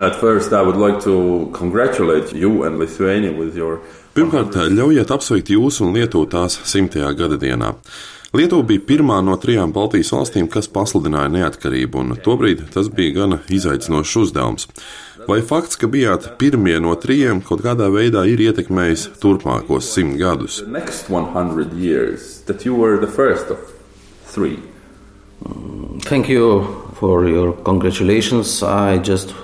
Like Pirmkārt, ļaujiet apsveikt jūs un Lietuvu tās simtajā gada dienā. Lietuva bija pirmā no trijām Baltijas valstīm, kas pasludināja neatkarību, un tobrīd tas bija gana izaicinošs uzdevums. Vai fakts, ka bijāt pirmie no trijiem, kaut kādā veidā ir ietekmējis turpmākos simt gadus? Thank you for your congratulations. I just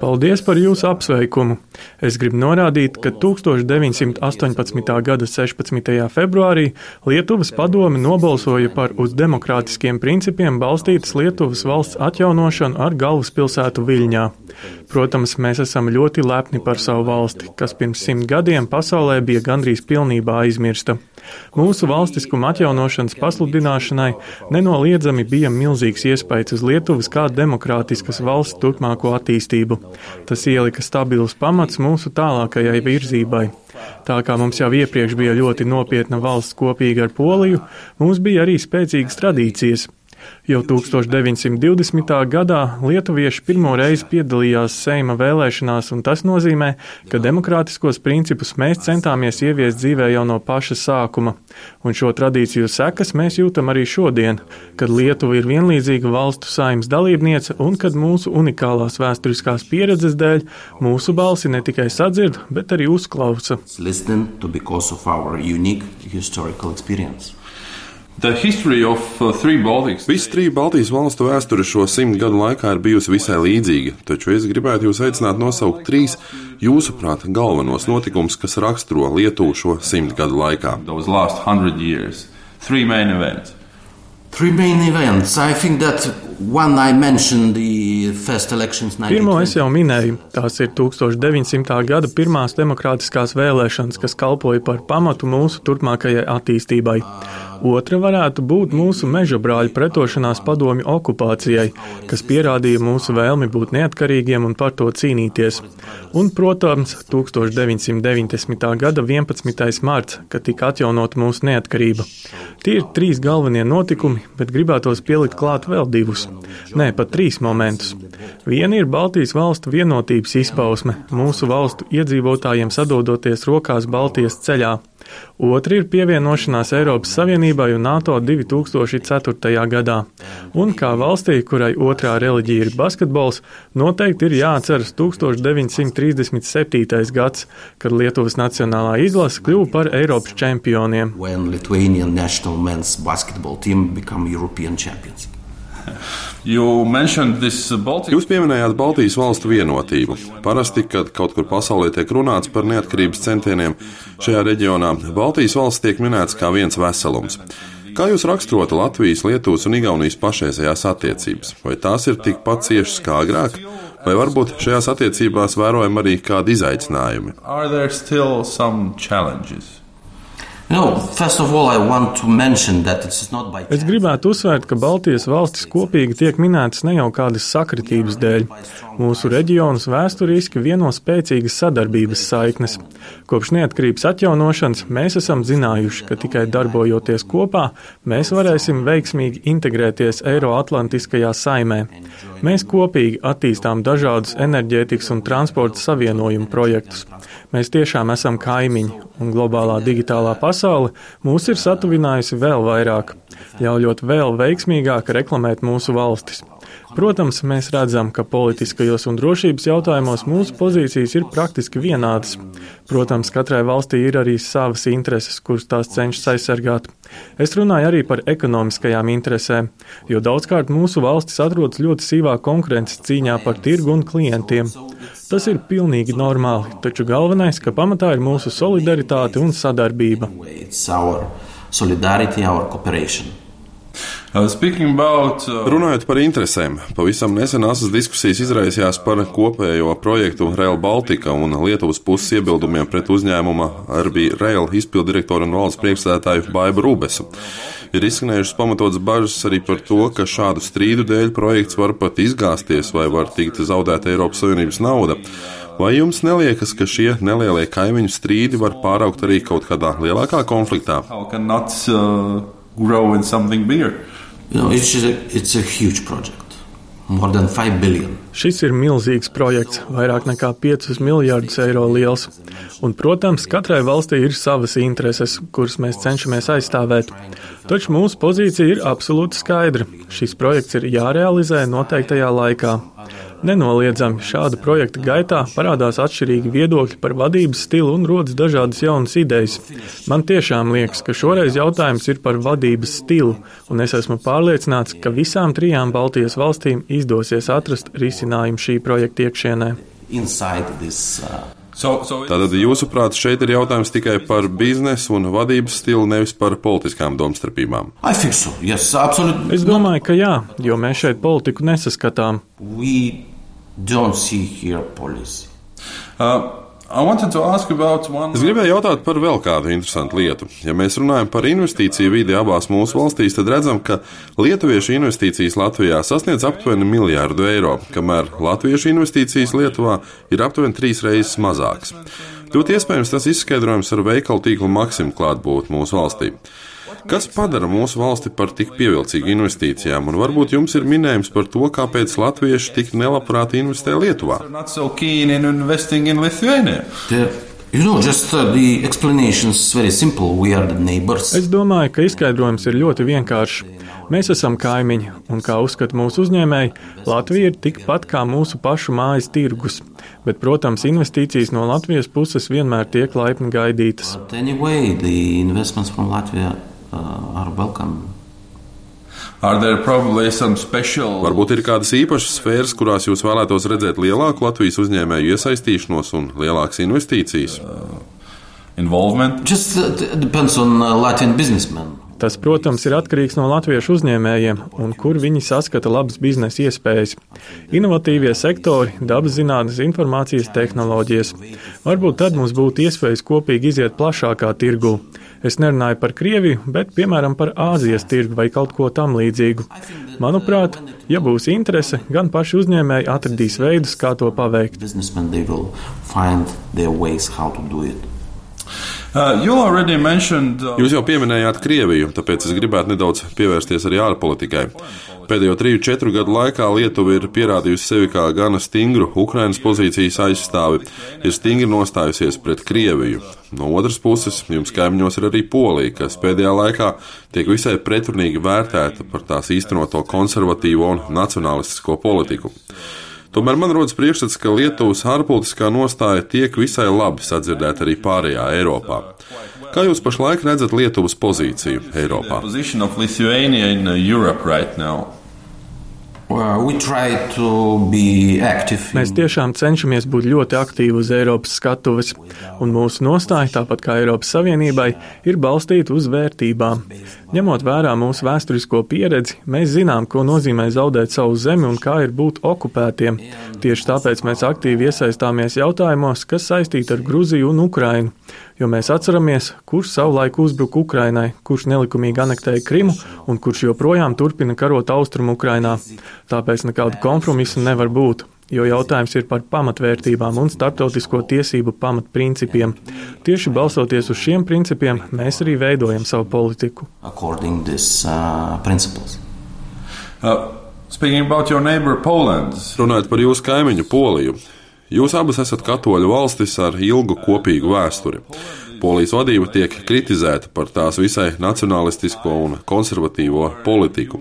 Paldies par jūsu apsveikumu. Es gribu norādīt, ka 1918. gada 16. februārī Lietuvas padome nobalsoja par uz demokrātiskiem principiem balstītas Lietuvas valsts atjaunošanu ar galvaspilsētu Viļņā. Protams, mēs esam ļoti lepni par savu valsti, kas pirms simt gadiem pasaulē bija gandrīz pilnībā aizmirsta. Mūsu valstiskuma atjaunošanas pasludināšanai nenoliedzami bija milzīgs iespējas uz Lietuvas kā demokrātiskas valsts turpmāko attīstību. Tas ielika stabilus pamats mūsu tālākajai virzībai. Tā kā mums jau iepriekš bija ļoti nopietna valsts kopīga ar Poliju, mums bija arī spēcīgas tradīcijas. Jau 1920. gadā lietuvieši pirmo reizi piedalījās Seima vēlēšanās, un tas nozīmē, ka demokrātiskos principus mēs centāmies ieviest dzīvē jau no paša sākuma. Un šo tradīciju sekas mēs jūtam arī šodien, kad Lietuva ir vienlīdzīga valstu saimnes dalībniece un kad mūsu unikālās vēsturiskās pieredzes dēļ mūsu balsi ne tikai sadzird, bet arī uzklausa. Uh, Visas trīs Baltijas valstu vēsture šo simt gadu laikā ir bijusi visai līdzīga, taču es gribētu jūs aicināt nosaukt trīs, jūsuprāt, galvenos notikumus, kas raksturo Lietuvu šo simt gadu laikā. Pirmo es jau minēju, tās ir 1900. gada pirmās demokrātiskās vēlēšanas, kas kalpoja par pamatu mūsu turpmākajai attīstībai. Otra varētu būt mūsu meža brāļu pretošanās padomju okupācijai, kas pierādīja mūsu vēlmi būt neatkarīgiem un par to cīnīties. Un, protams, 1990. gada 11. marts, kad tika atjaunota mūsu neatkarība. Tie ir trīs galvenie notikumi, bet gribētos pielikt klāt vēl divus. Nē, pat trīs momentus. Viena ir Baltijas valstu vienotības izpausme, mūsu valstu iedzīvotājiem sadodoties rokās Baltijas ceļā. Otra ir pievienošanās Eiropas Savienībai un NATO 2004. gadā. Un kā valstī, kurai otrā reliģija ir basketbols, noteikti ir jāatceras 1937. gads, kad Lietuvas nacionālā izlase kļuva par Eiropas čempioniem. Jūs pieminējāt Baltijas valstu vienotību. Parasti, kad kaut kur pasaulē tiek runāts par neatkarības centieniem šajā reģionā, Baltijas valsts tiek minētas kā viens veselums. Kā jūs raksturotu Latvijas, Lietuvas un Igaunijas pašreizējās attiecības? Vai tās ir tikpat ciešas kā agrāk, vai varbūt šajās attiecībās vērojam arī kādi izaicinājumi? No, by... Es gribētu uzsvērt, ka Baltijas valstis kopīgi tiek minētas ne jau kādas sakritības dēļ. Mūsu reģionus vēsturiski vieno spēcīgas sadarbības saiknes. Kopš neatkarības atjaunošanas mēs esam zinājuši, ka tikai darbojoties kopā, mēs varēsim veiksmīgi integrēties Eiroatlantiskajā saimē. Mēs kopīgi attīstām dažādus enerģētikas un transporta savienojumu projektus. Mēs tiešām esam kaimiņi, un globālā digitālā pasaule mūs ir satuvinājusi vēl vairāk, ļaujot vēl veiksmīgāk reklamēt mūsu valstis. Protams, mēs redzam, ka politiskajos un drošības jautājumos mūsu pozīcijas ir praktiski vienādas. Protams, katrai valstī ir arī savas intereses, kuras tās cenšas aizsargāt. Es runāju arī par ekonomiskajām interesēm, jo daudzkārt mūsu valstis atrodas ļoti sīvā konkurences cīņā par tirgu un klientiem. Tas ir pilnīgi normāli, taču galvenais, ka pamatā ir mūsu solidaritāte un sadarbība. Solidarity, our cooperation. Uh, about, uh... Runājot par interesēm, pavisam nesenās diskusijas izraisījās par kopējo projektu Rail Baltica un Lietuvas puses iebildumiem pret uzņēmuma Arbi Rail izpildirektoru un valsts priekšsēdētāju Baibu Rūbesu. Ir izskanējušas pamatotas bažas arī par to, ka šādu strīdu dēļ projekts var pat izgāzties vai var tikt zaudēta Eiropas Savienības nauda. Vai jums neliekas, ka šie nelielie kaimiņu strīdi var pāraukt arī kaut kādā lielākā konfliktā? Not, uh, You know, it's a, it's a huge project. Šis ir milzīgs projekts, vairāk nekā 5 miljardus eiro liels. Un, protams, katrai valstī ir savas intereses, kuras mēs cenšamies aizstāvēt. Taču mūsu pozīcija ir absolūti skaidra. Šis projekts ir jārealizē noteiktajā laikā. Nenoliedzami šāda projekta gaitā parādās atšķirīgi viedokļi par vadības stilu un rodas dažādas jaunas idejas. Man tiešām liekas, ka šoreiz jautājums ir par vadības stilu, un es esmu pārliecināts, ka visām trijām Baltijas valstīm izdosies atrast risinājumu šī projekta iekšienē. This, uh... Tātad, jūsuprāt, šeit ir jautājums tikai par biznesu un vadības stilu, nevis par politiskām domstarpībām? So. Yes, absolutely. es domāju, ka jā, jo mēs šeit politiku nesaskatām. We don't see here policy. Uh, Es gribēju jautāt par vēl kādu interesantu lietu. Ja mēs runājam par investīciju vidi abās mūsu valstīs, tad redzam, ka lietuviešu investīcijas Latvijā sasniedz aptuveni miljārdu eiro, kamēr latviešu investīcijas Lietuvā ir aptuveni trīs reizes mazākas. Ļoti iespējams tas izskaidrojams ar veikalu tīklu maksimumu klātbūtni mūsu valstī. Kas padara mūsu valsti par tik pievilcīgu investīcijām, un varbūt jums ir minējums par to, kāpēc latvieši tik nelabprāt investē Lietuvā? You know, just, uh, es domāju, ka izskaidrojums ir ļoti vienkāršs. Mēs esam kaimiņi, un, kā uzskata mūsu uzņēmēji, Latvija ir tikpat kā mūsu pašu mājas tirgus. Bet, protams, investīcijas no Latvijas puses vienmēr tiek laipni gaidītas. Anyway, uh, are welcome. Varbūt ir kādas īpašas sfēras, kurās jūs vēlētos redzēt lielāku Latvijas uzņēmēju iesaistīšanos un lielākas investīcijas? Uh, Just uh, depends on uh, Latin businessmen. Tas, protams, ir atkarīgs no latviešu uzņēmējiem un kur viņi saskata labas biznesa iespējas. Inovatīvie sektori, dabas zinātnes, informācijas tehnoloģijas. Varbūt tad mums būtu iespējas kopīgi iziet plašākā tirgū. Es nerunāju par Krieviju, bet piemēram par Āzijas tirgu vai kaut ko tam līdzīgu. Manuprāt, ja būs interese, gan paši uzņēmēji atradīs veidus, kā to paveikt. Uh, uh, Jūs jau pieminējāt Krieviju, tāpēc es gribētu nedaudz pievērsties arī ārpolitikai. Pēdējo 3-4 gadu laikā Lietuva ir pierādījusi sevi kā gana stingru Ukrainas pozīcijas aizstāvi, ir stingri nostājusies pret Krieviju. No otras puses, jums kaimiņos ir arī Polija, kas pēdējā laikā tiek visai pretrunīgi vērtēta par tās īstenoto konservatīvo un nacionālistisko politiku. Tomēr man rodas priekšstats, ka Lietuvas ārpolitiskā nostāja tiek visai labi sadzirdēta arī pārējā Eiropā. Kā jūs pašlaik redzat Lietuvas pozīciju Eiropā? Mēs tiešām cenšamies būt ļoti aktīvi uz Eiropas skatuves, un mūsu nostāja, tāpat kā Eiropas Savienībai, ir balstīta uz vērtībām. Ņemot vērā mūsu vēsturisko pieredzi, mēs zinām, ko nozīmē zaudēt savu zemi un kā ir būt okupētiem. Tieši tāpēc mēs aktīvi iesaistāmies jautājumos, kas saistīti ar Gruziju un Ukrainu jo mēs atceramies, kurš savulaik uzbruka Ukrainai, kurš nelikumīgi anektēja Krimu un kurš joprojām turpina karot austrumu Ukrainā. Tāpēc nekādu kompromisu nevar būt. Jo jautājums ir par pamatvērtībām un starptautisko tiesību pamatprincipiem. Tieši balstoties uz šiem principiem, mēs arī veidojam savu politiku. This, uh, uh, Runājot par jūsu kaimiņu Poliju, Jūs abas esat katoļu valstis ar ilgu kopīgu vēsturi. Polijas vadība tiek kritizēta par tās visai nacionalistisko un konservatīvo politiku.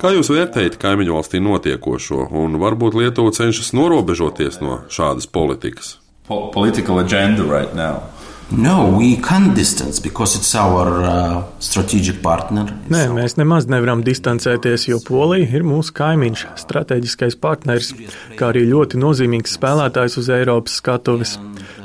Kā jūs vērtējat kaimiņu valstī notiekošo, un varbūt Lietuva cenšas norobežoties no šādas politikas? Political agenda right now. No, we can't distance because it's our uh, strategic partner. Nē, mēs nemaz nevaram distancēties, jo Polija ir mūsu kaimiņš, strateģiskais partners, kā arī ļoti nozīmīgs spēlētājs uz Eiropas skatuves.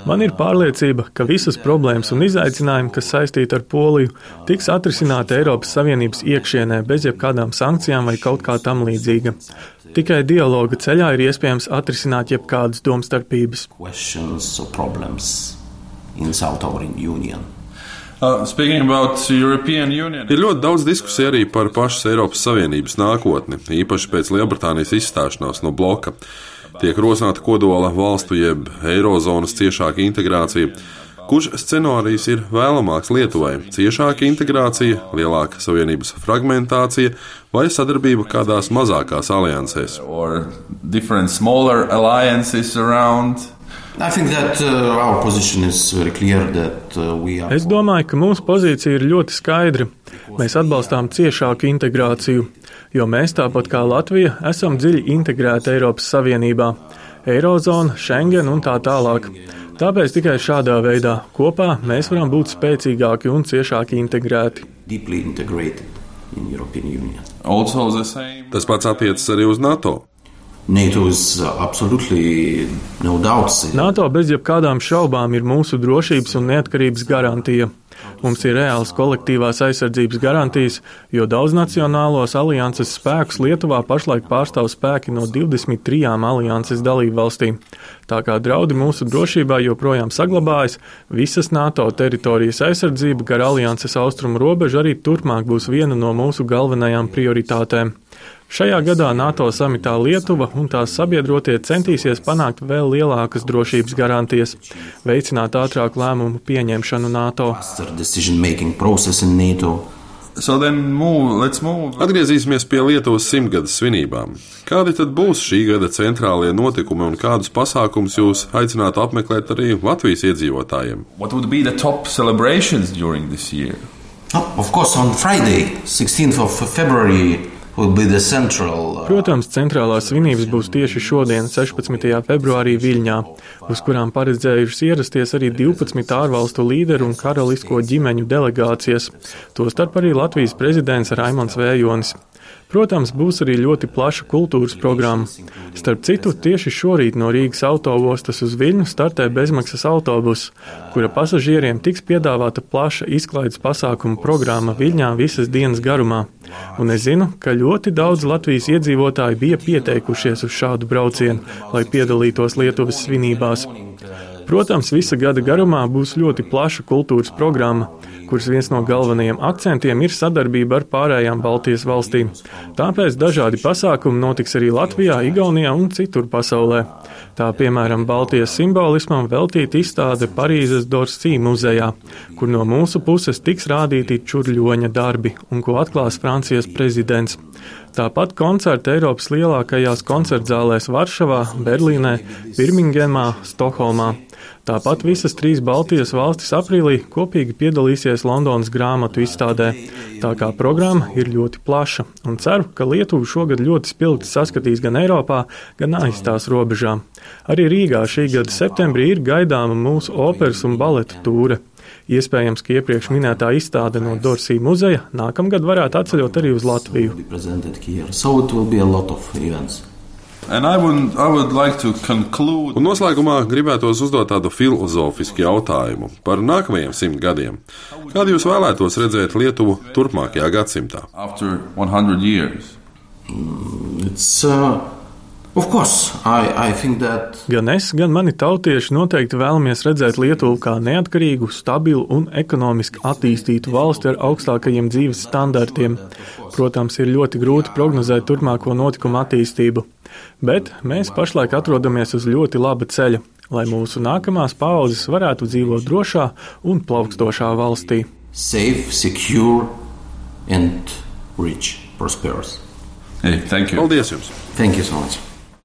Man ir pārliecība, ka visas problēmas un izaicinājumi, kas saistīti ar Poliju, tiks atrisināti Eiropas Savienības iekšienē bez jebkādām sankcijām vai kaut kā tam līdzīga. Tikai dialoga ceļā ir iespējams atrisināt jebkādas domstarpības in South Union. Uh, ir ļoti daudz diskusiju arī par pašas Eiropas Savienības nākotni, īpaši pēc Lielbritānijas izstāšanās no bloka. Tiek rosināta kodola valstu jeb eirozonas ciešāka integrācija. Kurš scenārijs ir vēlamāks Lietuvai? Ciešāka integrācija, lielāka savienības fragmentācija vai sadarbība kādās mazākās aliansēs? That, uh, that, uh, es domāju, ka mūsu pozīcija ir ļoti skaidra. Mēs atbalstām ciešāku integrāciju, jo mēs, tāpat kā Latvija, esam dziļi integrēti Eiropas Savienībā, Eirozona, Schengen un tā tālāk. Tāpēc tikai šādā veidā kopā mēs varam būt spēcīgāki un ciešāk integrēti. Tas pats attiecas arī uz NATO. NATO, uh, no NATO bez jebkādām šaubām ir mūsu drošības un neatkarības garantija. Mums ir reāls kolektīvās aizsardzības garantijas, jo daudznacionālos alianses spēkus Lietuvā pašlaik pārstāv spēki no 23 alianses dalību valstīm. Tā kā draudi mūsu drošībā joprojām saglabājas, visas NATO teritorijas aizsardzība gar alianses austrumu robežu arī turpmāk būs viena no mūsu galvenajām prioritātēm. Šajā gadā NATO samitā Lietuva un tās sabiedrotie centīsies panākt vēl lielākas drošības garantijas, veicināt ātrāku lēmumu pieņemšanu NATO. So move, move. Atgriezīsimies pie Lietuvas simtgades svinībām. Kādi tad būs šī gada centrālie notikumi un kādus pasākumus jūs aicinātu apmeklēt arī Latvijas iedzīvotājiem? Oh, of course, on Friday, 16th of February, Protams, centrālās svinības būs tieši šodien, 16. februārī Viļņā, uz kurām paredzējušas ierasties arī 12 ārvalstu līderu un karalisko ģimeņu delegācijas, tostarp arī Latvijas prezidents Raimons Vējonis. Protams, būs arī ļoti plaša kultūras programma. Starp citu, tieši šorīt no Rīgas autoostas uz Viļņu startē bezmaksas autobus, kura pasažieriem tiks piedāvāta plaša izklaides pasākuma programma Viļņā visas dienas garumā. Un es zinu, ka ļoti daudz Latvijas iedzīvotāji bija pieteikušies uz šādu braucienu, lai piedalītos Lietuvas svinībās. Protams, visa gada garumā būs ļoti plaša kultūras programma kuras viens no galvenajiem akcentiem ir sadarbība ar pārējām Baltijas valstīm. Tāpēc dažādi pasākumi notiks arī Latvijā, Igaunijā un citur pasaulē. Tā piemēram Baltijas simbolismam veltīta izstāde Parīzes Dorsī muzejā, kur no mūsu puses tiks rādīti čurļoņa darbi un ko atklās Francijas prezidents. Tāpat koncerti Eiropas lielākajās koncertzālēs Varšavā, Berlīnē, Birmingemā, Stokholmā. Tāpat visas trīs Baltijas valstis aprīlī kopīgi piedalīsies Londonas grāmatu izstādē. Tā kā programma ir ļoti plaša un ceru, ka Lietuva šogad ļoti spilgti saskatīs gan Eiropā, gan aiz tās robežām. Arī Rīgā šī gada septembrī ir gaidāma mūsu operas un baleta tūre. Iespējams, ka iepriekš minētā izstāde no Dorsī muzeja nākamgad varētu atceļot arī uz Latviju. Would, like Un noslēgumā gribētos uzdot tādu filozofisku jautājumu par nākamajiem simt gadiem. Kādu jūs vēlētos redzēt Lietuvu turpmākajā gadsimtā? It's, uh... Course, I, I that... Gan es, gan mani tautieši noteikti vēlamies redzēt Lietuvu kā neatkarīgu, stabilu un ekonomiski attīstītu valsti ar augstākajiem dzīves standartiem. Protams, ir ļoti grūti prognozēt turpmāko notikumu attīstību, bet mēs pašlaik atrodamies uz ļoti laba ceļa, lai mūsu nākamās paudzes varētu dzīvot drošā un plaukstošā valstī. Safe, secure and rich, prosperous. Hey, thank you. Paldies jums! Thank you so much!